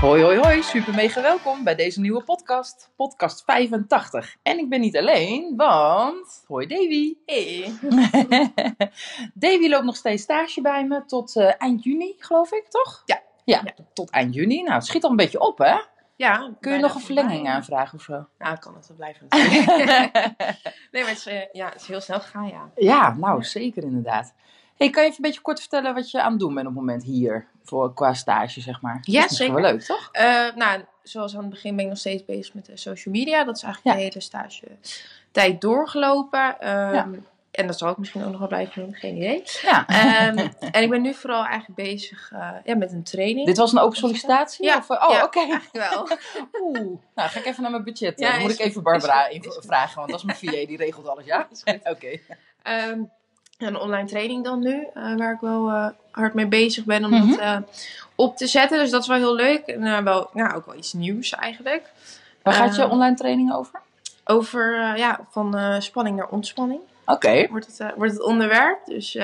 Hoi, hoi, hoi. Super mega welkom bij deze nieuwe podcast. Podcast 85. En ik ben niet alleen, want... Hoi Davy. Hey. Davy loopt nog steeds stage bij me tot eh, eind juni, geloof ik, toch? Ja. ja. Ja. tot eind juni. Nou, het schiet al een beetje op, hè? Ja, Kun je nog een verlenging aanvragen of zo? Nou, ik kan het wel blijven natuurlijk. nee, maar het is, eh, ja, het is heel snel gegaan, ja. Ja, nou, zeker inderdaad. Hey, kan je even een beetje kort vertellen wat je aan het doen bent op het moment hier? Voor, qua stage, zeg maar. Ja, Dat is zeker. wel leuk, toch? Eh, nou, zoals aan het begin ben ik nog steeds bezig met de social media. Dat is eigenlijk Ja. de hele stage tijd doorgelopen. Ehm, Ja. En dat zal ik misschien ook nog wel blijven doen, geen idee. Ja. Ehm, en ik ben nu vooral eigenlijk bezig eh, ja, met een training. Dit was een open sollicitatie? Ja, Of, eh, oh, ja. oké. wel. Oeh. Nou, ga ik even naar mijn budget. Ja, Dan moet ik even Barbara vragen, want dat is mijn VA, die regelt alles, ja? Oké. Ehm, een online training dan nu, eh, waar ik wel eh, hard mee bezig ben om Mhm. dat eh, op te zetten. Dus dat is wel heel leuk. En wel, nou, ook wel iets nieuws eigenlijk. Waar gaat je Eh, online training over? Over, ja, van spanning naar ontspanning Oké. wordt het, wordt het onderwerp. Dus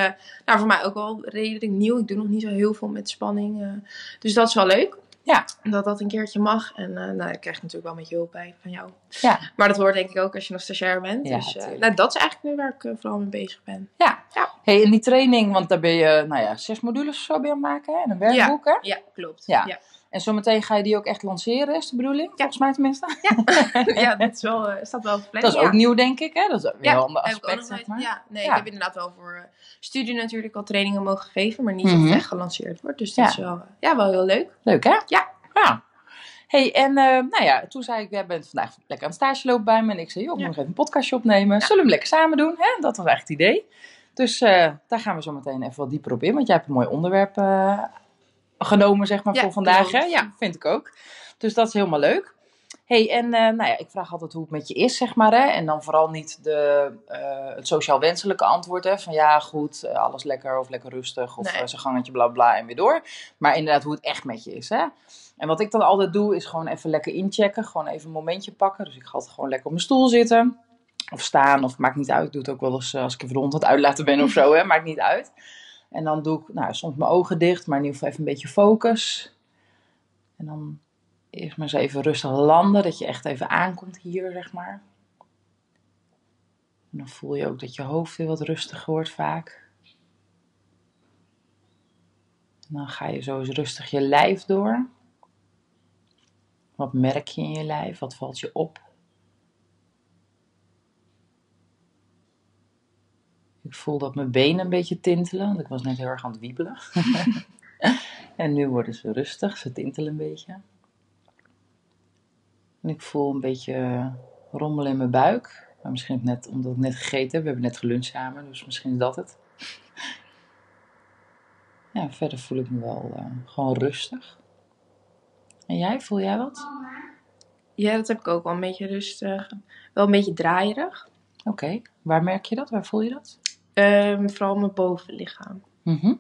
nou, voor mij ook wel redelijk nieuw. Ik doe nog niet zo heel veel met spanning. dus dat is wel leuk. Ja. Dat dat een keertje mag. En eh nou, daar krijg natuurlijk wel met je hulp bij van jou. Ja. Maar dat hoort denk ik ook als je nog stagiair bent. Ja, dus eh, nou, dat is eigenlijk nu waar ik eh, vooral mee bezig ben. Ja. Ja. Hey, en die training, want daar ben je, nou ja, zes modules zo je aan het maken, hè? En een werkboek, hè? Ja, klopt. Ja. ja. En zometeen ga je die ook echt lanceren, is de bedoeling? Volgens mij tenminste. ja, dat is wel, eh, staat wel gepland. Dat is ja. ook nieuw, denk ik, hè? Dat is weer Ja, een ander heb ik ook aspect, nog zeg maar. Ja, nee, Ja. ik heb inderdaad wel voor eh, studie natuurlijk al trainingen mogen geven, maar niet dat Mhm. het echt gelanceerd wordt. Dus dat Ja. is wel, eh, ja, wel heel leuk. Leuk, hè? Ja. Ja. Hey, en nou ja, toen zei ik, jij bent vandaag lekker aan het stage lopen bij me. En ik zei, joh, ik Ja. moet nog even een podcastje opnemen. Zullen we hem lekker samen doen? Hè? Dat was eigenlijk het idee. Dus daar gaan we zo meteen even wat dieper op in. Want jij hebt een mooi onderwerp genomen, zeg maar, Ja, voor vandaag. Hè? Ja, vind ik ook. Dus dat is helemaal leuk. hey, en eh, nou ja, ik vraag altijd hoe het met je is, zeg maar. Hè? En dan vooral niet de, eh, het sociaal wenselijke antwoord. Hè? Van ja, goed, eh, alles lekker of lekker rustig. Of Nee. eh, zijn gangetje, bla bla en weer door. Maar inderdaad, hoe het echt met je is. Hè? En wat ik dan altijd doe, is gewoon even lekker inchecken. Gewoon even een momentje pakken. Dus ik ga altijd gewoon lekker op mijn stoel zitten. Of staan, of maakt niet uit. Ik doe het ook wel eens als ik even aan het uitlaten ben of zo. Hè? Maakt niet uit. En dan doe ik nou, soms mijn ogen dicht, maar in ieder geval even een beetje focus. En dan eerst maar eens even rustig landen. Dat je echt even aankomt hier, zeg maar. En dan voel je ook dat je hoofd weer wat rustiger wordt vaak. En dan ga je zo eens rustig je lijf door. Wat merk je in je lijf? Wat valt je op? Ik voel dat mijn benen een beetje tintelen, want ik was net heel erg aan het wiebelen. en nu worden ze rustig, ze tintelen een beetje. En ik voel een beetje rommel in mijn buik. Maar misschien net omdat ik net gegeten heb. We hebben net geluncht samen, dus misschien is dat het. Ja, verder voel ik me wel eh, gewoon rustig. En jij, voel jij wat? Ja, dat heb ik ook wel een beetje rustig. Wel een beetje draaierig. Oké, waar merk je dat? Waar voel je dat? Ehm, vooral mijn bovenlichaam. Mhm.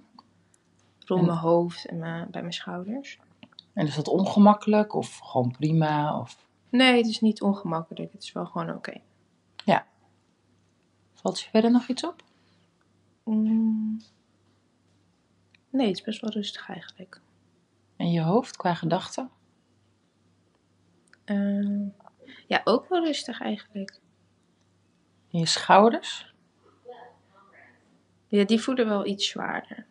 Rond En- mijn hoofd en mijn- bij mijn schouders. En is dat ongemakkelijk of gewoon prima? Of Nee, het is niet ongemakkelijk. Het is wel gewoon oké. valt je verder nog iets op? Mm. Nee, het is best wel rustig eigenlijk. En je hoofd qua gedachten? Ehm, ja, ook wel rustig eigenlijk. En je schouders? Ja, die voelen wel iets zwaarder.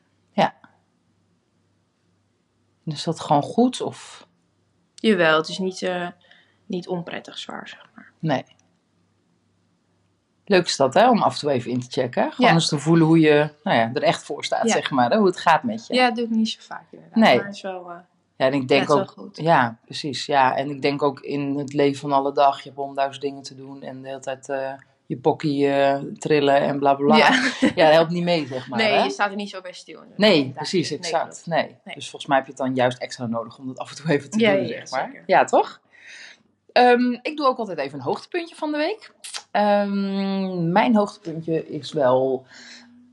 En Is dat gewoon goed of Jawel, het is niet, eh, niet onprettig zwaar, zeg maar. nee? Leuk is dat, hè? Om af en toe even in te checken. Gewoon Ja. eens te voelen hoe je nou ja, er echt voor staat, Ja. zeg maar. Hè? Hoe het gaat met je. Ja, dat doe ik niet zo vaak inderdaad. Nee. Maar het is wel, eh, Ja, en ik ja, denk ook... goed. Ja, precies. Ja, en ik denk ook in het leven van alle dag. Je hebt honderdduizend dingen te doen. En de hele tijd eh, je pokkie eh, trillen en bla bla. Ja. Ja. dat helpt niet mee, zeg maar. nee, hè? je staat er niet zo bij stil. Nee, precies, exact. Nee. Nee. Dus volgens mij heb je het dan juist extra nodig om dat af en toe even te Ja, doen, ja, zeg maar. zeker. Ja, toch? Ehm, ik doe ook altijd even een hoogtepuntje van de week. Ehm, mijn hoogtepuntje is wel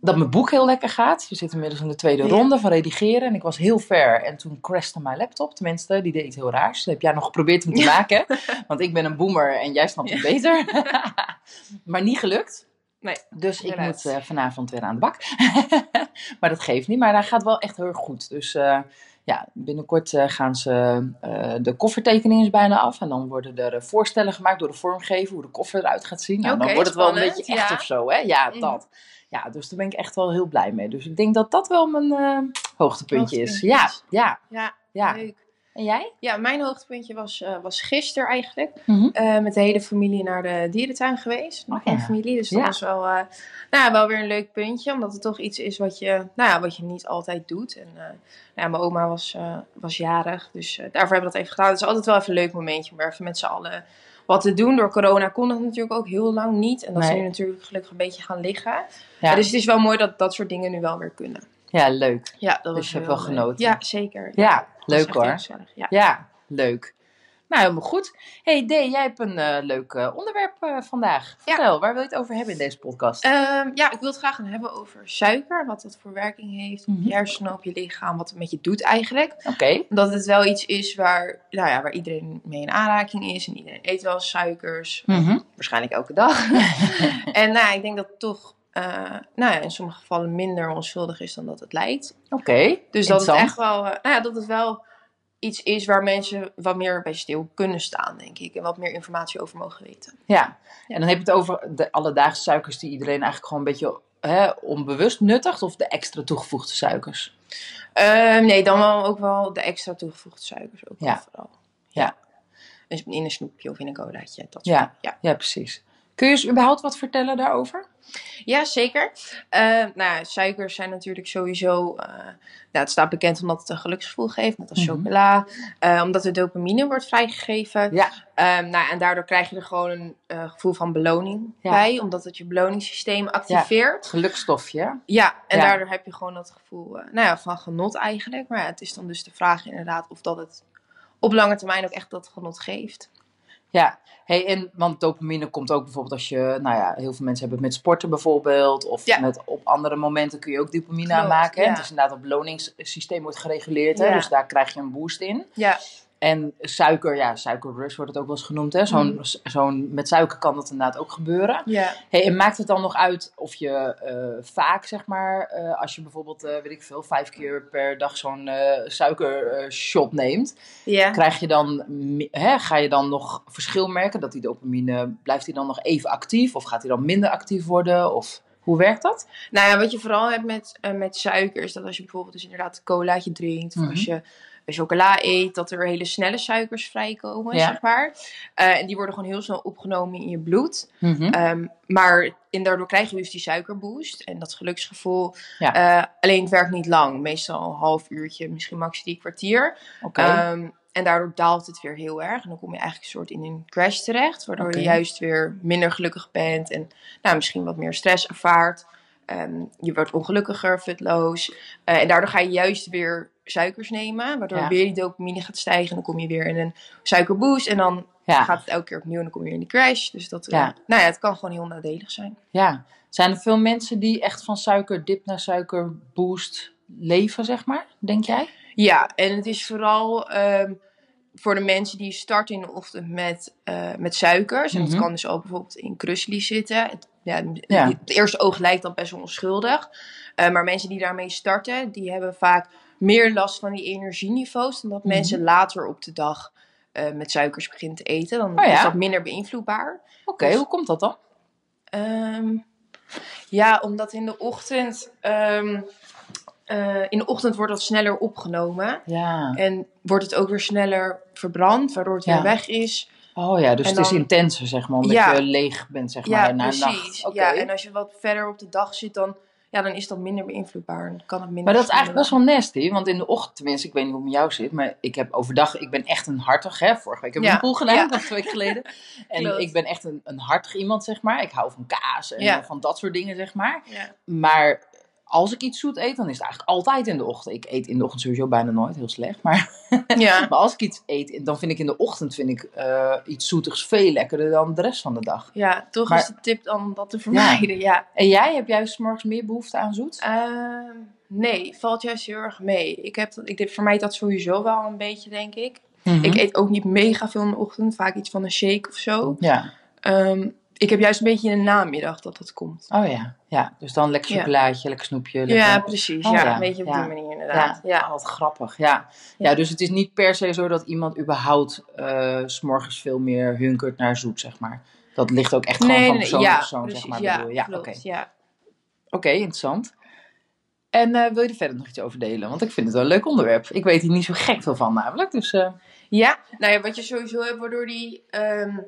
dat mijn boek heel lekker gaat. We zitten inmiddels in de tweede Ja. ronde van redigeren. En ik was heel ver. En toen crashte mijn laptop. Tenminste, die deed iets heel raars. Dat heb jij nog geprobeerd hem te Ja. maken. Want ik ben een boomer en jij snapt het Ja. beter. maar niet gelukt. Nee, Dus ik moet eh, vanavond weer aan de bak. maar dat geeft niet. Maar hij gaat wel echt heel erg goed. Dus eh, ja, binnenkort eh, gaan ze... eh, de koffertekening is bijna af. En dan worden er eh, voorstellen gemaakt door de vormgever. Hoe de koffer eruit gaat zien. Nou, dan wordt het wel een beetje echt ja. of zo. Hè? Ja, Mhm. dat. Ja, dus daar ben ik echt wel heel blij mee. Dus ik denk dat dat wel mijn hoogtepuntje is. Ja, ja, Ja, ja. leuk. En jij? Ja, mijn hoogtepuntje was, eh was gisteren eigenlijk. Mhm. eh, met de hele familie naar de dierentuin geweest. Nog Oh, ja. een familie. Dus dat Ja. was wel, eh, nou ja, wel weer een leuk puntje. Omdat het toch iets is wat je, nou ja, wat je niet altijd doet. En nou ja, mijn oma was, was jarig. Dus daarvoor hebben we dat even gedaan. Het is altijd wel even een leuk momentje om even met z'n allen wat te doen. Door corona kon dat natuurlijk ook heel lang niet. En dat is Nee. nu natuurlijk gelukkig een beetje gaan liggen. Dus het is wel mooi dat dat soort dingen nu wel weer kunnen. Ja, leuk. Ja, dat Dus was je hebt wel genoten. Ja, zeker. Ja, Dat leuk hoor. gezellig, Ja. Ja, leuk. Nou, helemaal goed. hey, Dee, jij hebt een eh, leuk eh, onderwerp eh, vandaag. Ja. Vertel, waar wil je het over hebben in deze podcast? Ehm, ja, ik wil het graag gaan hebben over suiker. Wat dat voor werking heeft op Mhm. je hersenen, op je lichaam. Wat het met je doet eigenlijk. Oké. Omdat het wel iets is waar, nou ja, waar iedereen mee in aanraking is. En iedereen eet wel suikers. Mhm. Waarschijnlijk elke dag. en nou, ik denk dat toch nou ja, in sommige gevallen minder onschuldig is dan dat het lijkt. Oké. Dus dat het echt wel, eh, nou ja, dat het wel iets is waar mensen wat meer bij stil kunnen staan, denk ik. En wat meer informatie over mogen weten. Ja. En dan heb je het over de alledaagse suikers die iedereen eigenlijk gewoon een beetje hè, onbewust nuttigt. Of de extra toegevoegde suikers. Ehm, nee, dan wel ook wel de extra toegevoegde suikers ook Ja. vooral. Ja. Dus in een snoepje of in een colaatje. Dat soort ja. Ja, precies. Kun je eens überhaupt wat vertellen daarover? Ja, zeker. Eh, nou ja, suikers zijn natuurlijk sowieso... nou, het staat bekend omdat het een geluksgevoel geeft, net als Mhm. chocola. Eh, omdat er dopamine wordt vrijgegeven. Ja. Ehm, nou, en daardoor krijg je er gewoon een gevoel van beloning Ja. bij. Omdat het je beloningssysteem activeert. Gelukstofje. hè? Ja, en Ja. daardoor heb je gewoon dat gevoel nou ja, van genot eigenlijk. Maar ja, het is dan dus de vraag inderdaad of dat het op lange termijn ook echt dat genot geeft. Ja, hey, en, want dopamine komt ook bijvoorbeeld als je, nou ja, heel veel mensen hebben het met sporten bijvoorbeeld. Of Ja. met, op andere momenten kun je ook dopamine Klopt, aanmaken. ja. Het is inderdaad het beloningssysteem wordt gereguleerd, hè, Ja. dus daar krijg je een boost in. Ja, En suiker, ja, suikerrush wordt het ook wel eens genoemd. hè. Zo'n, Mm. zo'n, met suiker kan dat inderdaad ook gebeuren. Hey, en maakt het dan nog uit of je eh, vaak, zeg maar, eh, als je bijvoorbeeld, eh, weet ik veel, vijf keer per dag zo'n suikershot neemt, krijg je dan, hè, ga je dan nog verschil merken? Dat die dopamine, blijft die dan nog even actief? Of gaat die dan minder actief worden? Of hoe werkt dat? Nou ja, wat je vooral hebt met, eh, met suiker is dat als je bijvoorbeeld dus inderdaad een colaatje drinkt. Of als Mhm. je chocola eet, dat er hele snelle suikers vrijkomen, Ja. zeg maar. Eh, en die worden gewoon heel snel opgenomen in je bloed. Mhm. Ehm, maar en daardoor krijg je dus die suikerboost en dat geluksgevoel. Ja. Eh, alleen het werkt niet lang. Meestal een half uurtje, misschien max drie kwartier. Oké. Ehm, en daardoor daalt het weer heel erg. En dan kom je eigenlijk een soort in een crash terecht. Waardoor je juist weer minder gelukkig bent. En nou, misschien wat meer stress ervaart. Ehm, je wordt ongelukkiger, futloos. Eh, en daardoor ga je juist weer suikers nemen. Waardoor Ja. weer die dopamine gaat stijgen. En dan kom je weer in een suikerboost. En dan ja. gaat het elke keer opnieuw. En dan kom je weer in die crash. Dus dat, eh, Ja. nou ja, het kan gewoon heel nadelig zijn. ja. Zijn er veel mensen die echt van suikerdip naar suikerboost leven, zeg maar? Denk jij? Ja, en het is vooral ehm, voor de mensen die starten in de ochtend met, eh, met suikers. En Mhm. dat kan dus ook bijvoorbeeld in krusli zitten. Het, ja, Ja. het eerste oog lijkt dan best wel onschuldig. Eh, maar mensen die daarmee starten, die hebben vaak meer last van die energieniveaus. Dan dat Mhm. mensen later op de dag eh, met suikers beginnen te eten. Dan Oh ja? is dat minder beïnvloedbaar. Oké, Dus- hoe komt dat dan? Ehm, ja, omdat in de ochtend... ehm, eh, in de ochtend wordt dat sneller opgenomen. Ja. En wordt het ook weer sneller verbrand, waardoor het Ja. weer weg is. Oh ja, dus En het is intenser, zeg maar, omdat Ja. je leeg bent, zeg maar, na precies. nacht. Ja, en als je wat verder op de dag zit, dan, ja, dan is dat minder beïnvloedbaar. Kan het minder Maar dat is eigenlijk best wel nasty, want in de ochtend, tenminste, ik weet niet hoe het met jou zit, maar ik heb overdag, ik ben echt een hartig, hè. Vorige week heb ik Ja, een pool gedaan, ja. dat twee weken geleden. En Klopt. ik ben echt een, een hartig iemand, zeg maar. Ik hou van kaas en Ja. van dat soort dingen, zeg maar. Ja. Maar als ik iets zoet eet, dan is het eigenlijk altijd in de ochtend. Ik eet in de ochtend sowieso bijna nooit, heel slecht. Maar, Ja. maar als ik iets eet, dan vind ik in de ochtend vind ik, eh, iets zoetigs veel lekkerder dan de rest van de dag. Ja, toch Maar- is de tip dan om dat te vermijden. Ja. En jij, heb jij 's morgens meer behoefte aan zoet? Ehm, nee, valt juist heel erg mee. Ik heb dat, ik vermijd dat sowieso wel een beetje, denk ik. Mhm. Ik eet ook niet mega veel in de ochtend, vaak iets van een shake of zo. Ja. Ehm, ik heb juist een beetje in de namiddag dat dat komt. Oh ja. ja. Dus dan lekker Ja. chocolaatje, lekker snoepje. Lekker... Ja, precies. Oh, ja, ja. een beetje op die manier inderdaad. Ja. Ja, wat grappig. Ja. Ja. Dus het is niet per se zo dat iemand überhaupt eh, s s'morgens veel meer hunkert naar zoet, zeg maar. Dat ligt ook echt gewoon van persoon tot persoon, precies, zeg maar. ja, ja, oké. ja. Oké, interessant. En eh, wil je er verder nog iets over delen? Want ik vind het wel een leuk onderwerp. Ik weet hier niet zo gek veel van namelijk. Dus eh, Ja, nou ja, wat je sowieso hebt waardoor die, ehm,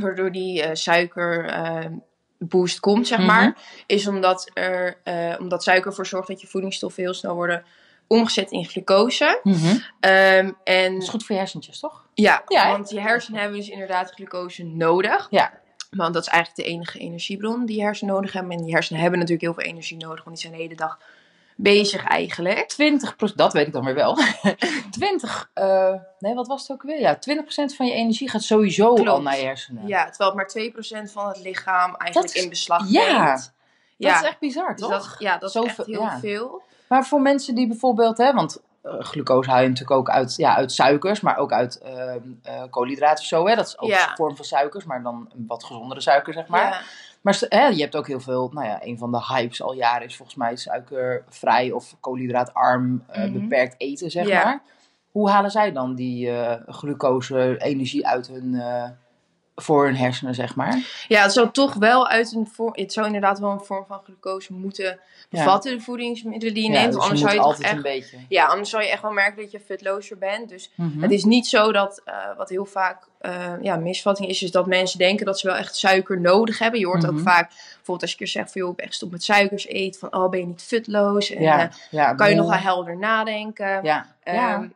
waardoor die eh, suiker ehm, boost komt, zeg Mhm. maar, is omdat, er, eh, omdat suiker ervoor zorgt dat je voedingsstoffen heel snel worden omgezet in glucose. Ehm, en dat is goed voor je hersentjes, toch? ja, Ja, want je hersenen hebben dus inderdaad glucose nodig. Ja. Want dat is eigenlijk de enige energiebron die je hersenen nodig hebben. En die hersenen hebben natuurlijk heel veel energie nodig, want die zijn de hele dag bezig eigenlijk. 20% dat weet ik dan weer wel. 20, eh, nee, wat was het ook weer? Ja, 20% van je energie gaat sowieso Klopt. al naar je hersenen. Ja, terwijl het maar 2% van het lichaam eigenlijk is- in beslag ja, neemt. Dat is echt bizar, Dus toch? dat, ja, dat is Zoveel- echt heel ja. veel. Maar voor mensen die bijvoorbeeld, hè, want glucose haal je natuurlijk ook uit, ja, uit suikers, maar ook uit ehm, eh, koolhydraten of zo. Hè? Dat is ook Ja. een vorm van suikers, maar dan een wat gezondere suiker, zeg maar. Ja. Maar hè, je hebt ook heel veel, nou ja, een van de hypes al jaren is volgens mij suikervrij of koolhydraatarm eh, Mhm. beperkt eten, zeg maar. Hoe halen zij dan die eh, glucose energie uit hun, eh, voor hun hersenen, zeg maar? ja, het zou toch wel uit een vorm... Het zou inderdaad wel een vorm van glucose moeten bevatten, de voedingsmiddelen die je Ja, neemt. dus anders je zou je altijd echt... een beetje. Ja, anders zou je echt wel merken dat je futlozer bent. Dus Mhm. het is niet zo dat, eh, wat heel vaak eh, ja, misvatting is, is dat mensen denken dat ze wel echt suiker nodig hebben. Je hoort Mhm. ook vaak, bijvoorbeeld als je keer zegt van, joh, ik ben echt stop met suikers eten. Van, oh, ben je niet futloos? En ja, eh, ja, kan je nog wel helder nadenken? Ja, ja.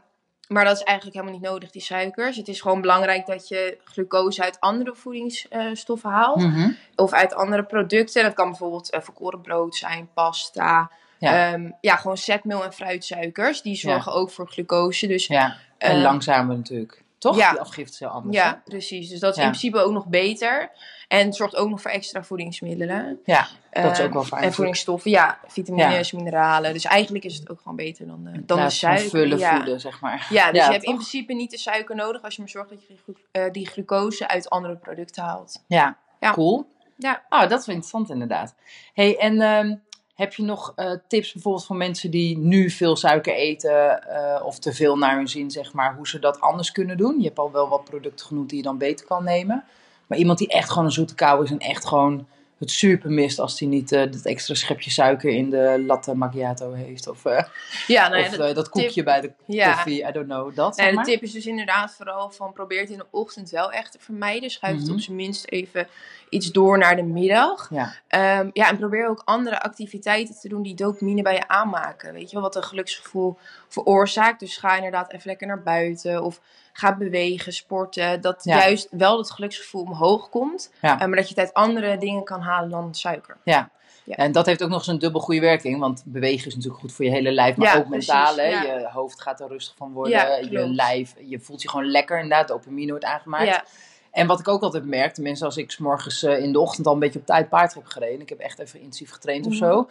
Ehm, maar dat is eigenlijk helemaal niet nodig, die suikers. Het is gewoon belangrijk dat je glucose uit andere voedingsstoffen haalt. Mhm. Of uit andere producten. Dat kan bijvoorbeeld eh, volkoren brood zijn, pasta. Ja. Ja, ja gewoon zetmeel en fruitsuikers. Die zorgen ook voor glucose. Dus Ja, en Eh, langzamer natuurlijk. Toch? ja. Die afgifte is heel anders. ja, precies. Dus dat is in principe ook nog beter. En het zorgt ook nog voor extra voedingsmiddelen. Ja, dat is Eh, ook wel fijn. En voedingsstoffen, ja, vitamines, mineralen. Dus eigenlijk is het ook gewoon beter dan, de- dan de suiker. vullen ja. voeden, zeg maar. Ja, dus Ja, je hebt in principe niet de suiker nodig als je maar zorgt dat je eh, die glucose uit andere producten haalt. Ja, cool. Ja. Oh, dat is wel interessant inderdaad. hey, en ehm, heb je nog eh, tips bijvoorbeeld voor mensen die nu veel suiker eten eh, of te veel naar hun zin, zeg maar, hoe ze dat anders kunnen doen? Je hebt al wel wat producten genoemd die je dan beter kan nemen. Maar iemand die echt gewoon een zoete kou is en echt gewoon het super mist als hij niet eh, dat extra schepje suiker in de latte macchiato heeft. Of, eh, Ja, nou ja, of eh, dat tip- koekje bij de ja. koffie, I don't know, dat. Zeg de tip is dus inderdaad vooral van probeer het in de ochtend wel echt te vermijden. Schuif het Mhm. op zijn minst even iets door naar de middag. Ja, Ehm, ja, en probeer ook andere activiteiten te doen die dopamine bij je aanmaken. Weet je wel, wat een geluksgevoel veroorzaakt. Dus ga inderdaad even lekker naar buiten of ga bewegen, sporten. Dat Ja. juist wel dat geluksgevoel omhoog komt. Ja. eh, maar dat je uit andere dingen kan halen dan suiker. Ja. Ja. En dat heeft ook nog eens een dubbel goede werking. Want bewegen is natuurlijk goed voor je hele lijf, maar ook mentaal. hè. Je hoofd gaat er rustig van worden. Je lijf, je voelt je gewoon lekker inderdaad. Dopamine wordt aangemaakt. En wat ik ook altijd merk, tenminste als ik 's morgens eh, in de ochtend al een beetje op tijd paard heb gereden. Ik heb echt even intensief getraind of Mhm. zo.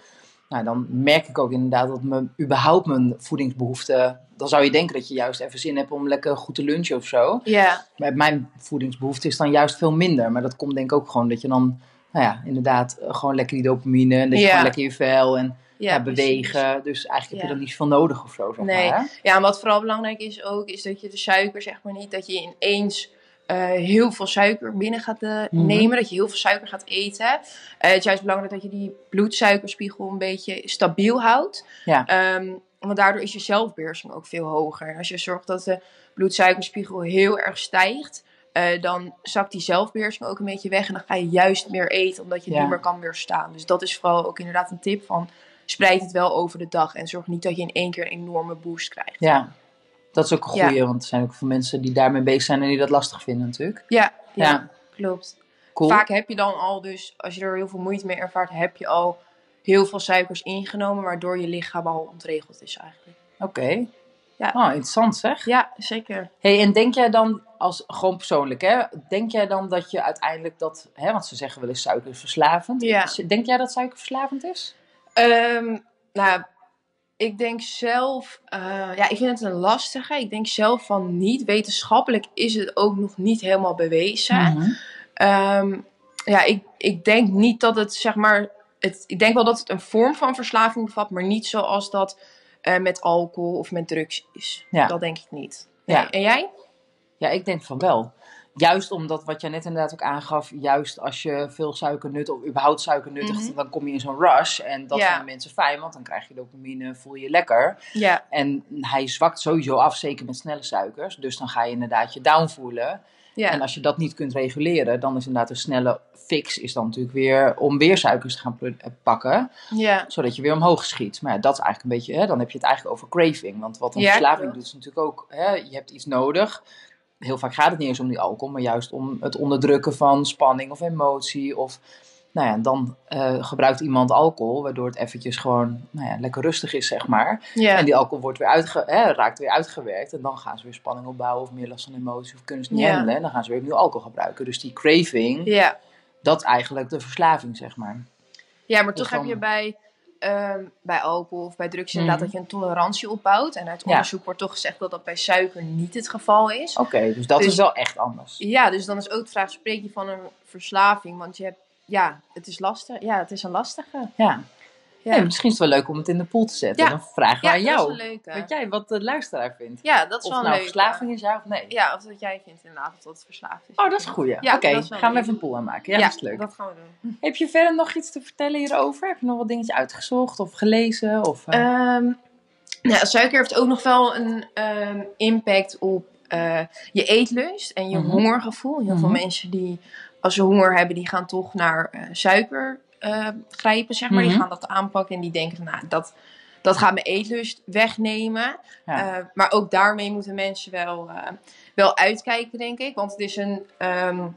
Nou, dan merk ik ook inderdaad dat mijn, überhaupt mijn voedingsbehoefte... Dan zou je denken dat je juist even zin hebt om lekker goed te lunchen of zo. ja, Maar mijn voedingsbehoefte is dan juist veel minder. Maar dat komt denk ik ook gewoon dat je dan, nou ja, inderdaad, eh, gewoon lekker die dopamine. En dat je gewoon lekker je vel en ja, ja, precies. bewegen. Dus eigenlijk heb je Ja. dan niet zoveel nodig of zo, zeg Nee. maar. Hè? Ja, en wat vooral belangrijk is ook, is dat je de suiker, zeg maar niet, dat je ineens eh, heel veel suiker binnen gaat eh, Mhm. nemen, dat je heel veel suiker gaat eten. Eh, het is juist belangrijk dat je die bloedsuikerspiegel een beetje stabiel houdt. Ja. Ehm, want daardoor is je zelfbeheersing ook veel hoger. En als je zorgt dat de bloedsuikerspiegel heel erg stijgt, dan zakt die zelfbeheersing ook een beetje weg. En dan ga je juist meer eten, omdat je Ja. niet meer kan weerstaan. Dus dat is vooral ook inderdaad een tip van spreid het wel over de dag. En zorg niet dat je in één keer een enorme boost krijgt. Ja, dat is ook een Ja. goeie. Want er zijn ook veel mensen die daarmee bezig zijn en die dat lastig vinden natuurlijk. Ja, ja, Ja. klopt. Cool. Vaak heb je dan al dus, als je er heel veel moeite mee ervaart, heb je al heel veel suikers ingenomen, waardoor je lichaam al ontregeld is eigenlijk. Oké. Ja. Oh, interessant zeg. Ja, zeker. Hey, en denk jij dan, als, gewoon persoonlijk hè, denk jij dan dat je uiteindelijk dat, hè, want ze zeggen wel eens suiker is verslavend. Ja. Denk jij dat suiker verslavend is? Ehm, nou, ik denk zelf, eh, ja, ik vind het een lastige. Ik denk zelf van niet. Wetenschappelijk is het ook nog niet helemaal bewezen. Mhm. Ehm, ja, ik, ik denk niet dat het, zeg maar, het, ik denk wel dat het een vorm van verslaving bevat, maar niet zoals dat eh, met alcohol of met drugs is. Ja. Dat denk ik niet. Nee. Ja. En jij? Ja, ik denk van wel. Juist omdat, wat jij net inderdaad ook aangaf, juist als je veel suiker nut of überhaupt suiker nuttigt, Mhm. dan kom je in zo'n rush. En dat Ja. vinden mensen fijn, want dan krijg je dopamine, voel je lekker. Ja, En hij zwakt sowieso af, zeker met snelle suikers. Dus dan ga je inderdaad je down voelen. ja. En als je dat niet kunt reguleren, dan is inderdaad een snelle fix is dan natuurlijk weer om weer suikers te gaan eh, pakken. ja. Zodat je weer omhoog schiet. Maar ja, dat is eigenlijk een beetje, hè, dan heb je het eigenlijk over craving. Want wat een verslaving doet is natuurlijk ook, hè, je hebt iets nodig. Heel vaak gaat het niet eens om die alcohol, maar juist om het onderdrukken van spanning of emotie. Of, nou ja, dan eh, gebruikt iemand alcohol, waardoor het eventjes gewoon nou ja, lekker rustig is, zeg maar. ja. En die alcohol wordt weer uitge hè, raakt weer uitgewerkt. En dan gaan ze weer spanning opbouwen of meer last van emotie of kunnen ze niet Ja. handelen. En dan gaan ze weer opnieuw alcohol gebruiken. Dus die craving, ja. dat is eigenlijk de verslaving, zeg maar. Ja, maar Dus toch heb dan- je bij, ehm, bij alcohol of bij drugs Mhm. inderdaad dat je een tolerantie opbouwt. En uit Ja. onderzoek wordt toch gezegd dat dat bij suiker niet het geval is. Oké, dus dat Dus- is wel echt anders. Ja, dus dan is ook de vraag, spreek je van een verslaving? Want je hebt, ja, het is lastig. Ja, het is een lastige. Ja. Ja, Hey, misschien is het wel leuk om het in de pool te zetten. Ja. Dan vragen we ja aan dat is jou. Weet jij wat de luisteraar vindt? Ja, dat is Of wel nou leuke. verslaving is, ja of nee? Ja, of dat jij vindt inderdaad dat het verslaafd is. Oh, dat is een goeie. Oké, gaan we leuk. even een pool aanmaken. Ja, dat is leuk. dat gaan we doen. Heb je verder nog iets te vertellen hierover? Heb je nog wat dingetje uitgezocht of gelezen? Of, Ehm, ja, suiker heeft ook nog wel een ehm, impact op eh, je eetlust en je Mhm. hongergevoel. Heel veel Mhm. mensen die, als ze honger hebben, die gaan toch naar eh, suiker eh, grijpen, zeg maar. Mhm. Die gaan dat aanpakken en die denken van, nou, dat, dat gaat mijn eetlust wegnemen. ja. Eh, maar ook daarmee moeten mensen wel, eh, wel uitkijken, denk ik. Want het is een... ehm,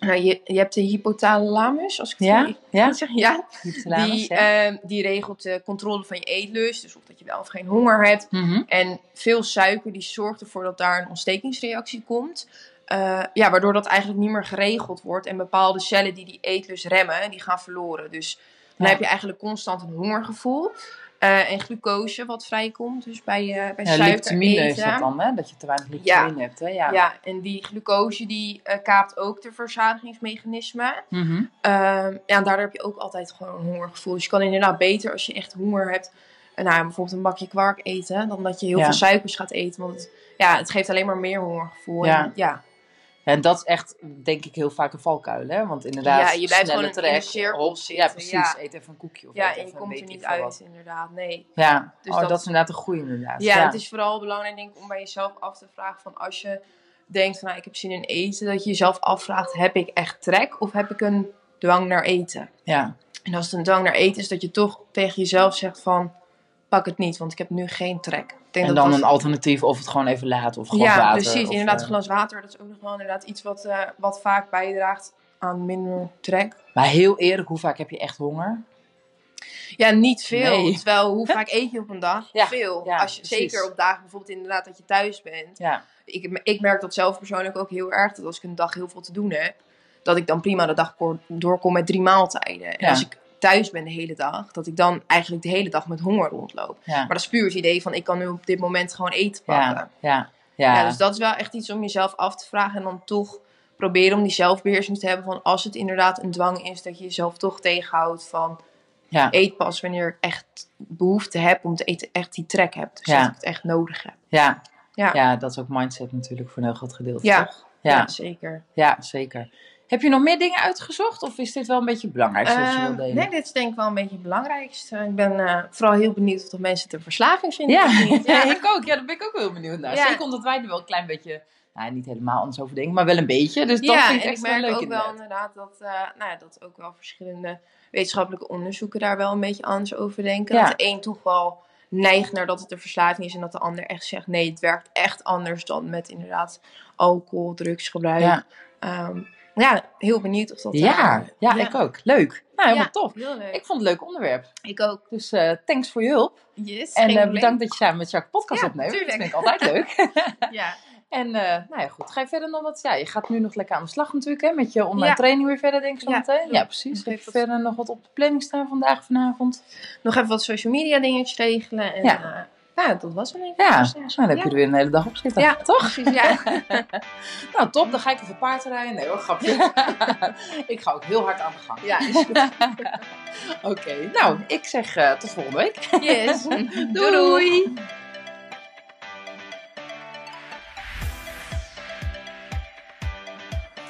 nou, je, je hebt de hypothalamus, als ik het ja? goed Ja? zeg. Ja, die, ja. ehm, die regelt de controle van je eetlust. Dus of dat je wel of geen honger hebt. Mhm. En veel suiker die zorgt ervoor dat daar een ontstekingsreactie komt. Eh, ja, waardoor dat eigenlijk niet meer geregeld wordt. En bepaalde cellen die die eetlust remmen, die gaan verloren. Dus dan Ja. heb je eigenlijk constant een hongergevoel. Eh, en glucose wat vrijkomt. Dus bij, eh bij Ja, suiker liptamine is dat dan, hè? Dat je te weinig liptamine hebt, hè? Ja. Ja. en die glucose die kaapt ook de verzadigingsmechanismen. Mhm. Ehm, ja, en daardoor heb je ook altijd gewoon een hongergevoel. Dus je kan inderdaad beter als je echt honger hebt, nou, bijvoorbeeld een bakje kwark eten, dan dat je heel Ja. veel suikers gaat eten. Want het, ja, het geeft alleen maar meer hongergevoel. Ja. En, ja. En dat is echt, denk ik, heel vaak een valkuil, hè? Want inderdaad, Ja, je blijft gewoon in een cirkel hop, zitten, Ja, precies. ja. Eet even een koekje of ja, en je komt er niet uit, wat. inderdaad. Nee. Ja, Dus oh, dat- dat is inderdaad een goede inderdaad. Ja, het is vooral belangrijk denk ik om bij jezelf af te vragen van als je denkt van nou, ik heb zin in eten, dat je jezelf afvraagt, heb ik echt trek of heb ik een dwang naar eten? ja. En als het een dwang naar eten is, dat je toch tegen jezelf zegt van pak het niet, want ik heb nu geen trek. Ik denk En dat dan dat- een alternatief of het gewoon even laten of gewoon ja, water. precies. of, inderdaad, eh, glas water, dat is ook nog wel inderdaad iets wat, eh, wat vaak bijdraagt aan minder trek. Maar heel eerlijk, hoe vaak heb je echt honger? Ja, niet veel. Nee. Terwijl, hoe vaak eet je op een dag? Ja, veel. ja, Als je, precies. zeker op dagen bijvoorbeeld inderdaad dat je thuis bent. Ja, Ik, ik merk dat zelf persoonlijk ook heel erg. Dat als ik een dag heel veel te doen heb, dat ik dan prima de dag door- doorkom met drie maaltijden. En Ja. als ik thuis ben de hele dag, dat ik dan eigenlijk de hele dag met honger rondloop. ja, Maar dat is puur het idee van ik kan nu op dit moment gewoon eten pakken. ja, ja, ja. Dus dat is wel echt iets om jezelf af te vragen en dan toch proberen om die zelfbeheersing te hebben van als het inderdaad een dwang is, dat je jezelf toch tegenhoudt van ja. eet pas wanneer ik echt behoefte heb om te eten, echt die trek heb. Dus dat ik het echt nodig heb. Ja. Ja. ja, dat is ook mindset natuurlijk voor een heel groot gedeelte. Ja. toch? Ja, Ja, zeker. ja, zeker. Heb je nog meer dingen uitgezocht of is dit wel een beetje het belangrijkste wat je wil Ehm, delen? nee, dit is denk ik wel een beetje het belangrijkste. Ik ben eh, vooral heel benieuwd of de mensen het een verslaving vinden. Ja, ja. ik ook. Ja, daar ben ik ook heel benieuwd naar. Zeker omdat wij er wel een klein beetje, nou niet helemaal anders over denken, maar wel een beetje. Dus dat Ja, vind ik echt ik wel merk leuk ook wel inderdaad. dat, eh, nou ja, dat ook wel verschillende wetenschappelijke onderzoeken daar wel een beetje anders over denken. Ja. Dat de een toch wel neigt naar dat het een verslaving is en dat de ander echt zegt nee, het werkt echt anders dan met inderdaad alcohol, drugsgebruik. Ja. Ja, heel benieuwd of dat... Ja, eh, ja, ik ook. Leuk. Nou, helemaal Ja, tof. Heel leuk. Ik vond het een leuk onderwerp. Ik ook. Dus eh, thanks voor je hulp. Yes, En eh, bedankt dat je samen met Jacques podcast Ja, opneemt. tuurlijk. Dat vind ik altijd leuk. Ja. en nou ja, goed. Ga je verder nog wat? Ja, je gaat nu nog lekker aan de slag natuurlijk, hè? Met je online Ja. training weer verder, denk ik zo Ja, meteen. Ja, precies. Heb je verder nog wat op de planning staan vandaag, vanavond? Nog even wat social media dingetjes regelen. En, Ja. Ja. ja, dat was denk ik. Ja, Dus, nou, dan heb je Ja. er weer een hele dag op zitten. Ja, toch? Precies, ja. Nou, top. Dan ga ik even paardrijden. Nee hoor, grapje. ik ga ook heel hard aan de gang. ja, is goed. Oké, nou, ik zeg eh, tot volgende week. Yes. Doei. doei.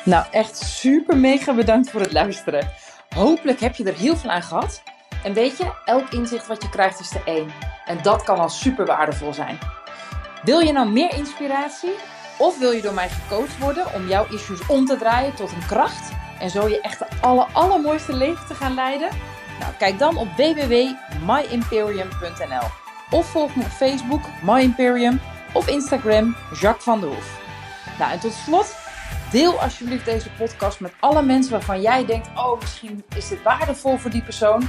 Nou, echt super mega bedankt voor het luisteren. Hopelijk heb je er heel veel aan gehad. En weet je, elk inzicht wat je krijgt is er één. En dat kan al super waardevol zijn. Wil je nou meer inspiratie? Of wil je door mij gecoacht worden om jouw issues om te draaien tot een kracht? En zo je echt de aller, allermooiste leven te gaan leiden? Nou, kijk dan op www.myimperium.nl Of volg me op Facebook, My Imperium, of Instagram, Jacques van der Hoef. Nou, en tot slot, Deel alsjeblieft deze podcast met alle mensen waarvan jij denkt: oh, misschien is dit waardevol voor die persoon.